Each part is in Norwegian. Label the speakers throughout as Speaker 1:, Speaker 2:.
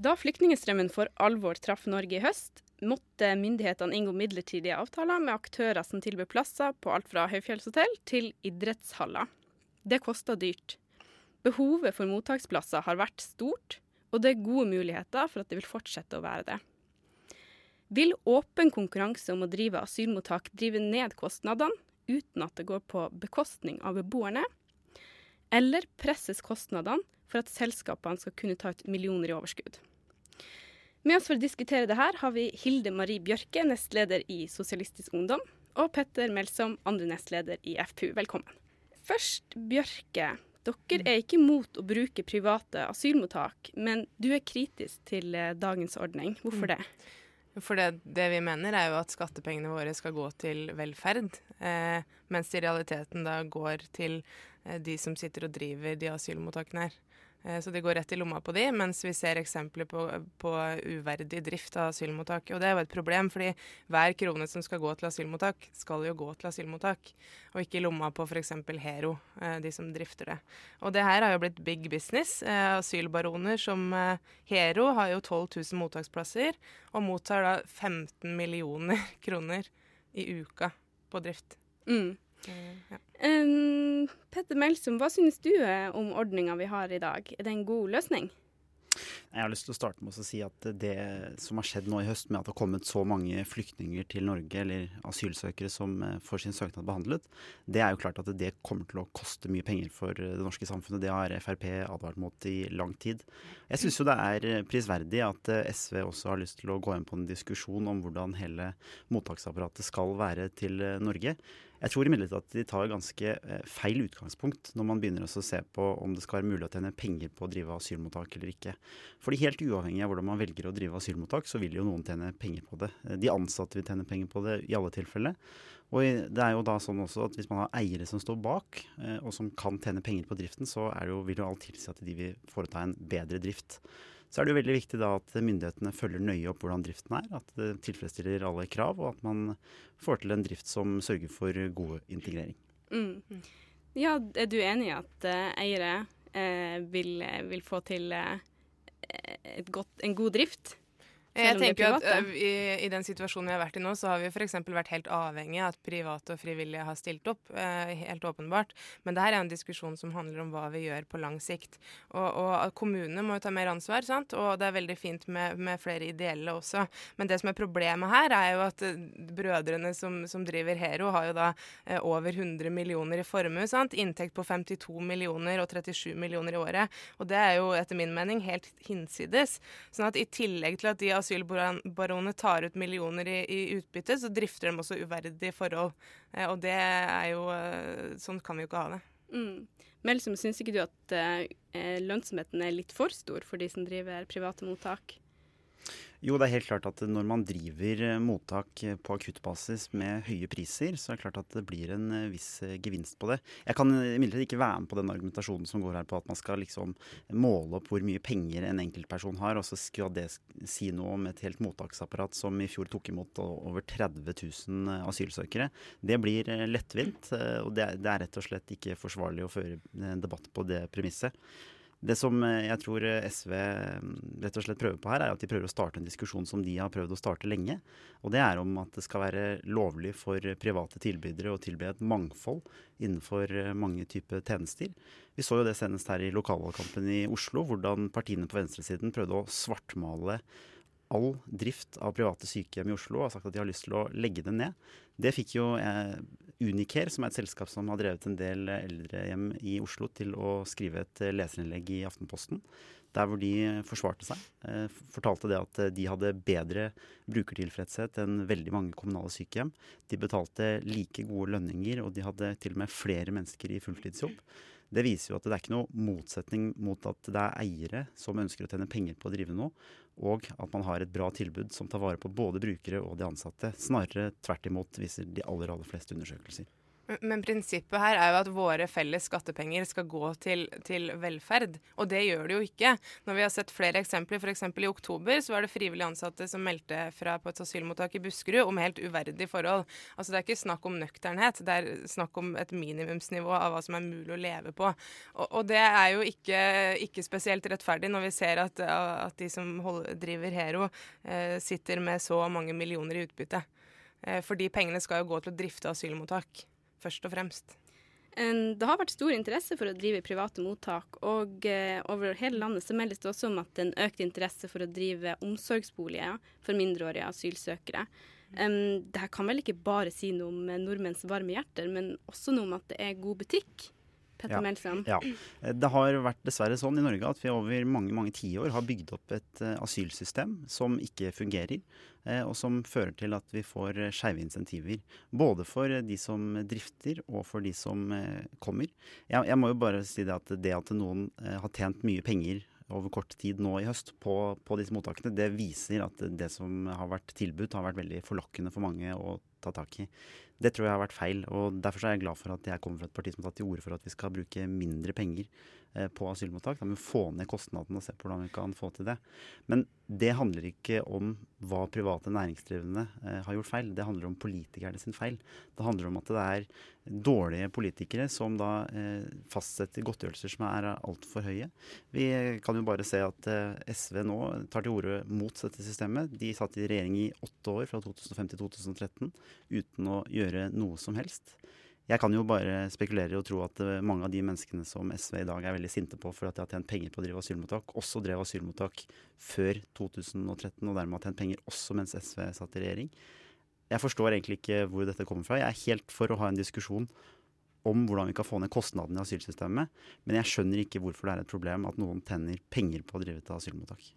Speaker 1: Da flyktningstrømmen for alvor traff Norge i høst, måtte myndighetene inngå midlertidige avtaler med aktører som tilbyr plasser på alt fra høyfjellshotell til idrettshaller. Det kosta dyrt. Behovet for mottaksplasser har vært stort, og det er gode muligheter for at det vil fortsette å være det. Vil åpen konkurranse om å drive asylmottak drive ned kostnadene uten at det går på bekostning av beboerne? Eller presses kostnadene for at selskapene skal kunne ta ut millioner i overskudd? Med oss for å diskutere det her har vi Hilde Marie Bjørke, nestleder i Sosialistisk Ungdom, og Petter Melsom, andre nestleder i FPU. Velkommen. Først, Bjørke. Dere er ikke imot å bruke private asylmottak, men du er kritisk til eh, dagens ordning. Hvorfor det?
Speaker 2: For det, det, vi mener er jo at skattepengene våre skal gå til velferd, eh, mens det i realiteten da går til eh, de som sitter og driver de asylmottakene her. Eh, så det går rett i lomma på de, mens vi ser eksempler på, på, uverdig drift av asylmottak. Og det er jo et problem, fordi hver krone som skal gå til asylmottak, skal jo gå til asylmottak, og ikke i lomma på f.eks. Hero, eh, de som drifter det. Og det her har jo blitt big business. Eh, asylbaroner som Hero har jo 12 000 mottaksplasser, og mottar da 15 millioner kroner i uka på drift.
Speaker 1: Mm. Ja. Um, Petter Melsom, hva synes du eh, om ordninga vi har i dag? Er det en god løsning?
Speaker 3: Jeg har lyst til å starte med å si at det som har skjedd nå i høst, med at det har kommet så mange flyktninger til Norge, eller asylsøkere som eh, får sin søknad behandlet, det er jo klart at det kommer til å koste mye penger for det norske samfunnet. Det har Frp advart mot i lang tid. Jeg syns jo det er prisverdig at SV også har lyst til å gå inn på en diskusjon om hvordan hele mottaksapparatet skal være til Norge. Jeg tror imidlertid at de tar ganske eh, feil utgangspunkt når man begynner å se på om det skal være mulig å tjene penger på å drive asylmottak eller ikke. Fordi helt uavhengig av hvordan man velger å drive asylmottak, så vil jo noen tjene penger på det. De ansatte vil tjene penger på det i alle tilfeller. Og det er jo da sånn også at hvis man har eiere som står bak, eh, og som kan tjene penger på driften, så jo, vil jo alt tilsi at de vil foreta en bedre drift. Så er det jo veldig viktig da at myndighetene følger nøye opp hvordan driften er. At det tilfredsstiller alle krav, og at man får til en drift som sørger for god integrering.
Speaker 1: Mm. Ja, er du enig i at uh, eiere uh, vil, vil, få til uh, godt, en god drift?
Speaker 2: Jeg tenker at uh, i, i, den situasjonen vi har vært i nå, så har vi f.eks. vært helt avhengig av at private og frivillige har stilt opp. Eh, helt åpenbart. Men det her er en diskusjon som handler om hva vi gjør på lang sikt. Og, og kommunene må jo ta mer ansvar, sant? og det er veldig fint med, med, flere ideelle også. Men det som er problemet her, er jo at brødrene som, som, driver Hero, har jo da over 100 millioner i formue. sant? Inntekt på 52 millioner og 37 millioner i året. Og det er jo etter min mening helt hinsides. Sånn at i tillegg til at de asylbaronene tar ut millioner i, i, utbytte, så drifter de også uverdige forhold. Eh, og det er jo eh, Sånn kan vi jo ikke ha det.
Speaker 1: Mm. liksom, syns ikke du at eh, lønnsomheten er litt for stor for de som driver private mottak?
Speaker 3: Jo, det er helt klart at når man driver eh, mottak eh, på akuttbasis med høye priser, så er det klart at det blir en eh, viss gevinst på det. Jeg kan imidlertid ikke være med på den argumentasjonen som går her på at man skal liksom måle opp hvor mye penger en enkeltperson har, og så skal det si noe om et helt mottaksapparat som i fjor tok imot over 30 000 asylsøkere. Det blir lettvint, og det er rett og slett ikke forsvarlig å føre debatt på det premisset. Det som eh, jeg tror eh, SV mm, rett og slett prøver på her, er at de prøver å starte en diskusjon som de har prøvd å starte lenge. Og det er om at det skal være lovlig for private tilbydere å tilby et mangfold innenfor eh, mange typer tjenester. Vi så jo det senest her i lokalvalgkampen i Oslo, hvordan partiene på venstresiden prøvde å svartmale all drift av private sykehjem i Oslo og har sagt at de har lyst til å legge det ned. Det fikk jo Unicare, som er et selskap som har drevet en del eldrehjem i Oslo, til å skrive et leserinnlegg i Aftenposten. Der hvor de forsvarte seg. Eh, fortalte det at eh, de hadde bedre brukertilfredshet enn veldig mange kommunale sykehjem. De betalte like gode lønninger, og de hadde til og med flere mennesker i fulltidsjobb. Det viser jo at det er ikke noe motsetning mot at det er eiere som ønsker å tjene penger på å drive noe, og at man har et bra tilbud som tar vare på både brukere og de ansatte. Snarere tvert imot, viser de aller, aller fleste undersøkelser.
Speaker 2: Men prinsippet her er jo at våre felles skattepenger skal gå til, til, velferd. Og det gjør det jo ikke. Når vi har sett flere eksempler, f.eks. i oktober så var det frivillige ansatte som meldte fra på et asylmottak i Buskerud om helt uverdige forhold. Altså Det er ikke snakk om nøkternhet, det er snakk om et minimumsnivå av hva som er mulig å leve på. Og, og det er jo ikke, ikke, spesielt rettferdig når vi ser at, at de som hold, driver Hero, eh, sitter med så mange millioner i utbytte. Eh, for pengene skal jo gå til å drifte asylmottak først og fremst?
Speaker 1: Det har vært stor interesse for å drive private mottak, og eh, over hele landet så meldes det også om at det er en økt interesse for å drive omsorgsboliger for mindreårige asylsøkere. Um, det kan vel ikke bare si noe om nordmenns varme hjerter, men også noe om at det er god butikk? Petter ja. Melsom.
Speaker 3: Ja. Det har vært dessverre sånn i Norge at vi over mange mange tiår har bygd opp et uh, asylsystem som ikke fungerer, uh, og som fører til at vi får skeive insentiver. Både for de som drifter og for de som kommer. Jeg, jeg, må jo bare si det at det at noen har tjent mye penger over kort tid nå i høst på, på, disse mottakene, det viser at det som har vært tilbudt, har vært veldig forlokkende for mange å ta tak i. Det tror jeg har vært feil. og Derfor er jeg glad for at jeg kommer fra et parti som har tatt til orde for at vi skal bruke mindre penger på asylmottak. Da må vi få ned kostnadene og se på hvordan vi kan få til det. Men det handler ikke om hva private næringsdrivende eh, har gjort feil. Det handler om politikerne sin feil. Det handler om at det er dårlige politikere som da eh, fastsetter godtgjørelser som er altfor høye. Vi kan jo bare se at eh, SV nå tar til orde mot dette systemet. De satt i regjering i åtte år, fra 2005 til 2013, uten å gjøre noe som helst. Jeg kan jo bare spekulere og tro at eh, mange av de menneskene som SV i dag er veldig sinte på for at de har tjent penger på å drive asylmottak, også drev asylmottak før 2013 og dermed har tjent penger også mens SV satt i regjering. Jeg forstår egentlig ikke hvor dette kommer fra. Jeg er helt for å ha en diskusjon om hvordan vi kan få ned kostnadene i asylsystemet, men jeg skjønner ikke hvorfor det er et problem at noen tjener penger på å drive et asylmottak.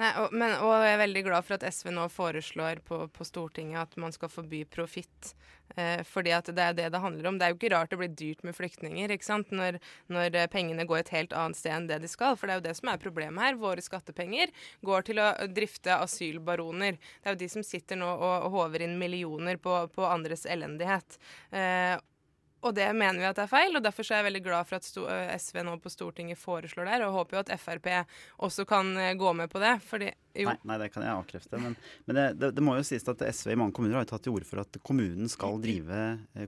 Speaker 2: Nei, og, men, og, jeg er veldig glad for at SV nå foreslår på, på Stortinget at man skal forby profitt. Eh, fordi at det er det det handler om. Det er jo ikke rart det blir dyrt med flyktninger ikke sant? Når, når, eh, pengene går et helt annet sted enn det de skal. For det er jo det som er problemet her. Våre skattepenger går til å drifte asylbaroner. Det er jo de som sitter nå og, og håver inn millioner på, på andres elendighet. Eh, og det mener vi at er feil, og derfor er jeg veldig glad for at SV nå på Stortinget foreslår det her, og håper jo at Frp også kan gå med på det. fordi
Speaker 3: Nei, nei, det kan jeg avkrefte. Men, men det, det, det, må jo sies at SV i mange kommuner har tatt til orde for at kommunen skal drive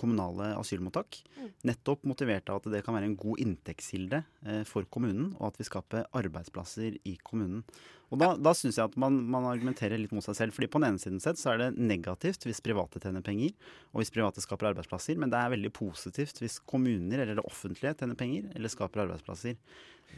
Speaker 3: kommunale asylmottak. Mm. Nettopp motivert av at det kan være en god inntektskilde for kommunen, og at vi skaper arbeidsplasser i kommunen. Og Da, da syns jeg at man, man, argumenterer litt mot seg selv. fordi På den ene siden sett så er det negativt hvis private tjener penger, og hvis private skaper arbeidsplasser. Men det er veldig positivt hvis kommuner eller det offentlige tjener penger eller skaper arbeidsplasser.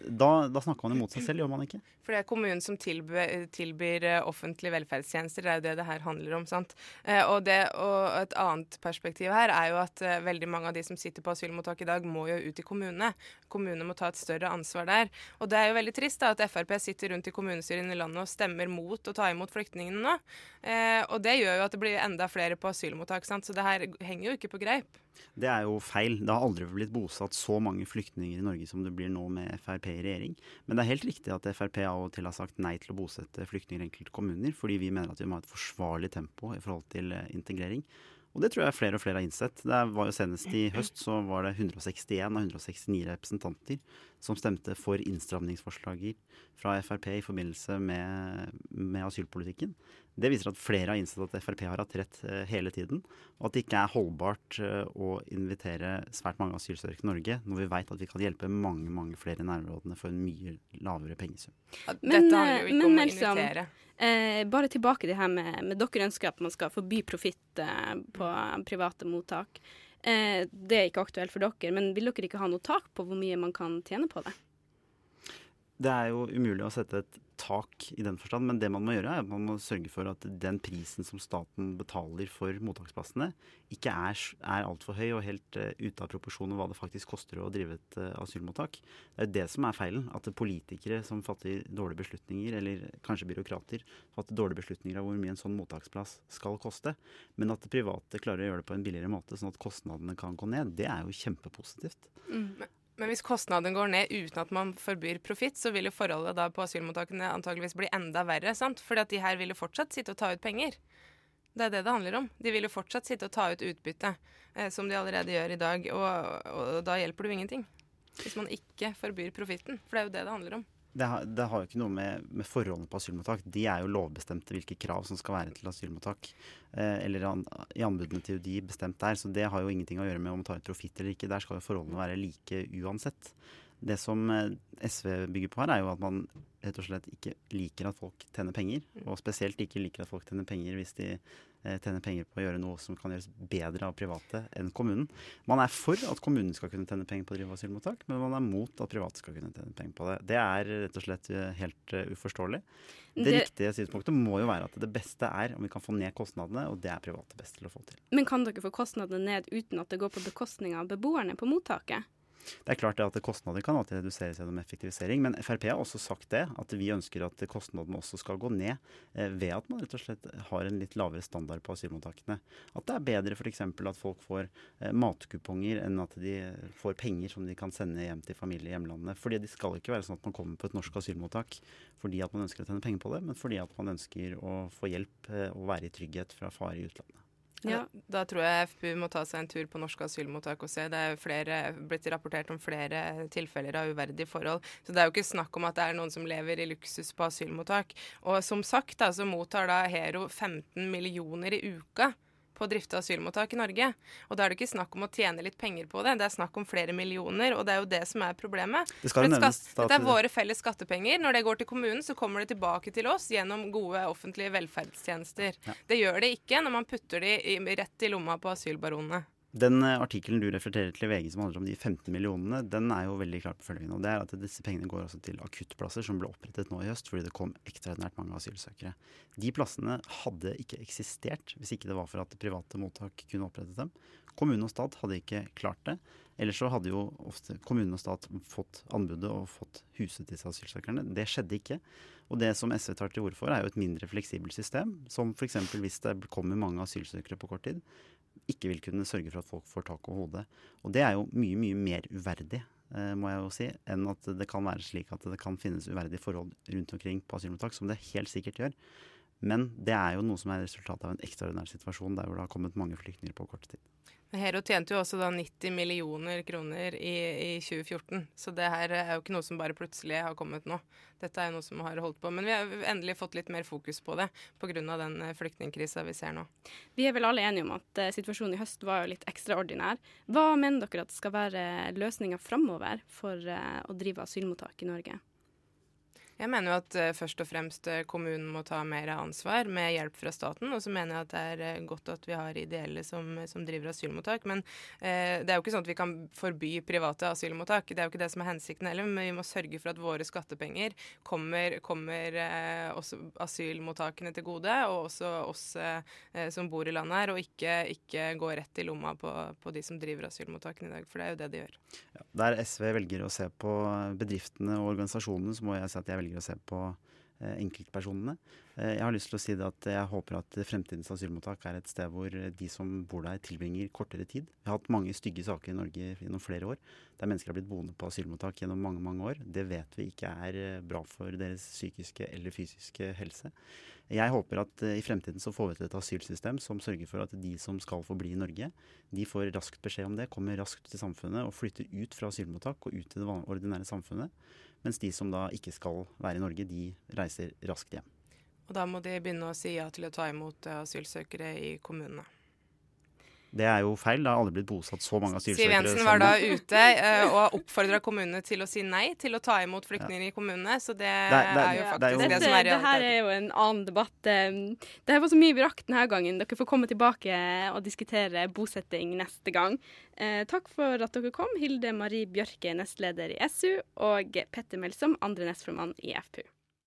Speaker 3: Da, da, snakker man imot seg selv, gjør man ikke?
Speaker 2: For det er kommunen som tilbyr, tilbyr eh, offentlige velferdstjenester. Det er jo det det her handler om. sant? Eh, og, det, og, Et annet perspektiv her er jo at uh, veldig mange av de som sitter på asylmottak i dag, må jo ut i kommunene. Kommunene må ta et større ansvar der. Og det er jo veldig trist da, at Frp sitter rundt i kommunestyrene i landet og stemmer mot å ta imot flyktningene nå. Eh, og det gjør jo at det blir enda flere på asylmottak. sant? Så det her henger jo ikke på greip.
Speaker 3: Det er jo feil. Det har aldri blitt bosatt så mange flyktninger i Norge som det blir nå med Frp i regjering. Men det er helt riktig at Frp av og til har sagt nei til å bosette flyktninger i enkelte kommuner, fordi vi mener at vi må ha et forsvarlig tempo i forhold til eh, integrering. Og det tror jeg flere og flere har innsett. Det var jo Senest i høst så var det 161 av 169 representanter som stemte for innstramningsforslaget fra Frp i forbindelse med, med asylpolitikken. Det viser at flere har innsett at Frp har hatt rett eh, hele tiden, og at det ikke er holdbart eh, å invitere svært mange asylsøkere til Norge når vi vet at vi kan hjelpe mange mange flere i nærområdene for en mye lavere pengesum.
Speaker 2: Men, Dette handler jo ikke men, om å invitere.
Speaker 1: Eh, bare tilbake til det her med, med Dere ønsker at man skal forby profitt eh, på private mottak. Eh, det er ikke aktuelt for dere, men vil dere ikke ha noe tak på hvor mye man kan tjene på det?
Speaker 3: Det er jo umulig å sette et tak i den forstand, men det man må gjøre, er at man må sørge for at den prisen som staten betaler for mottaksplassene, ikke er, er altfor høy og helt uh, ute av proporsjon med hva det faktisk koster å drive et uh, asylmottak. Det er det som er feilen. At politikere som fatter dårlige beslutninger, eller kanskje byråkrater, fatter dårlige beslutninger av hvor mye en sånn mottaksplass skal koste. Men at private klarer å gjøre det på en billigere måte, sånn at kostnadene kan gå ned, det er jo kjempepositivt.
Speaker 2: Mm. Men hvis kostnaden går ned uten at man forbyr profitt, så vil jo forholdet da på asylmottakene antageligvis bli enda verre. sant? Fordi at de her vil jo fortsatt sitte og ta ut penger. Det er det det handler om. De vil jo fortsatt sitte og ta ut utbytte, eh, som de allerede gjør i dag. Og, og da hjelper det jo ingenting. Hvis man ikke forbyr profitten. For det er jo det det handler om.
Speaker 3: Det har, det har jo ikke noe med, med, forholdene på asylmottak. De er jo lovbestemte hvilke krav som skal være til asylmottak. Eh, eller an, i anbudene til UDI bestemt der. Så det har jo ingenting å gjøre med om man tar ut profitt eller ikke. Der skal jo forholdene være like uansett. Det som eh, SV bygger på her, er jo at man rett og slett ikke liker at folk tjener penger. Og spesielt ikke liker at folk tjener penger hvis de tjener tjene penger på å gjøre noe som kan gjøres bedre av private enn kommunen. Man er for at kommunen skal kunne tjene penger på å drive asylmottak, men man er mot at private skal kunne tjene penger på det. Det er rett og slett eh, helt uforståelig. Det, det, riktige synspunktet må jo være at det beste er om vi kan få ned kostnadene, og det er private best til å få til.
Speaker 1: Men kan dere få kostnadene ned uten at det går på bekostning av beboerne på mottaket?
Speaker 3: Det er klart at Kostnader kan alltid reduseres gjennom effektivisering, men Frp har også sagt det, at vi ønsker at kostnadene også skal gå ned eh, ved at man rett og slett har en litt lavere standard på asylmottakene. At det er bedre f.eks. at folk får eh, matkuponger enn at de får penger som de kan sende hjem til familie i hjemlandet. Fordi det skal ikke være sånn at man kommer på et norsk asylmottak fordi at man ønsker å tjene penger på det, men fordi at man ønsker å få hjelp eh, og være i trygghet fra fare i utlandet.
Speaker 2: Ja. Da tror jeg FPU må ta seg en tur på norske asylmottak og se. Det er flere, blitt rapportert om flere tilfeller av uverdige forhold. Så det er jo ikke snakk om at det er noen som lever i luksus på asylmottak. Og som sagt da, så mottar da Hero 15 millioner i uka på å drifte asylmottak i Norge. Og da er det ikke snakk om å tjene litt penger på det, det er snakk om flere millioner, og det er jo det som er problemet. Det For Dette er våre felles skattepenger. Når det går til kommunen, så kommer det tilbake til oss gjennom gode offentlige velferdstjenester. Ja. Det gjør det ikke når man putter de rett i lomma på asylbaronene.
Speaker 3: Den eh, artikkelen du referterer til i VG som handler om de 15 millionene, den er jo veldig klar på følgende. og det er at Disse pengene går også til akuttplasser som ble opprettet nå i høst fordi det kom ekstraordinært mange asylsøkere. De plassene hadde ikke eksistert hvis ikke det var for at private mottak kunne opprettet dem. Kommune og stat hadde ikke klart det. Ellers så hadde jo ofte kommune og stat fått anbudet og fått huset disse asylsøkerne. Det skjedde ikke. Og det som SV tar til orde for, er jo et mindre fleksibelt system. Som f.eks. hvis det kommer mange asylsøkere på kort tid ikke vil kunne sørge for at folk får tak over hodet. Og det er jo mye, mye mer uverdig, eh, må jeg jo si, enn at det kan være slik at det kan finnes uverdige forhold rundt omkring på asylmottak, som det helt sikkert gjør. Men det er jo noe som er resultatet av en ekstraordinær situasjon der hvor det har kommet mange flyktninger på kort tid.
Speaker 2: Hero tjente jo også da 90 millioner kroner i, i, 2014, så det her er jo ikke noe som bare plutselig har kommet nå. Dette er jo noe som har holdt på. Men vi har endelig fått litt mer fokus på det pga. den eh, flyktningkrisa vi ser nå.
Speaker 1: Vi er vel alle enige om at uh, situasjonen i høst var jo litt ekstraordinær. Hva mener dere at skal være løsninga framover for uh, å drive asylmottak i Norge?
Speaker 2: Jeg mener jo at uh, først og fremst uh, kommunen må ta mer ansvar med hjelp fra staten. Og så mener jeg at det er uh, godt at vi har ideelle som, som driver asylmottak. Men det er jo ikke sånn at vi kan forby private asylmottak. Det er jo ikke det som er hensikten heller. Men vi må sørge for at våre skattepenger kommer, kommer også asylmottakene til gode, og også oss som bor i landet her, og ikke, ikke gå rett i lomma på, på, de som driver asylmottakene i dag. For det er jo det de gjør.
Speaker 3: Ja, der SV velger å se på bedriftene og organisasjonene, så må jeg si at jeg velger velger å se på eh, enkeltpersonene. Eh, jeg har lyst til å si det at jeg håper at fremtidens asylmottak er et sted hvor de som bor der, tilbringer kortere tid. Vi har hatt mange stygge saker i Norge gjennom flere år, der mennesker har blitt boende på asylmottak gjennom mange mange år. Det vet vi ikke er eh, bra for deres psykiske eller fysiske helse. Jeg håper at i fremtiden så får vi til et asylsystem som sørger for at de som skal få bli i Norge, de får raskt beskjed om det, kommer raskt til samfunnet og flytter ut fra asylmottak og ut til det ordinære samfunnet. Mens de som da ikke skal være i Norge, de reiser raskt hjem.
Speaker 2: Og da må de begynne å si ja til å ta imot eh, asylsøkere i kommunene.
Speaker 3: Det er jo feil. Det har aldri blitt bosatt så mange asylsøkere.
Speaker 2: Siv Jensen var da ute uh, og oppfordra kommunene til å si nei til å ta imot flyktninger ja. i kommunene. Så det, det, det er jo faktisk det, er jo,
Speaker 1: det, som er realiteten. Det her er jo en annen debatt. Det her var så mye vrakt denne gangen. Dere får komme tilbake og diskutere bosetting neste gang. Eh, takk for at dere kom, Hilde Marie Bjørke, nestleder i SU, og Petter Melsom, andre nestformann i FPU.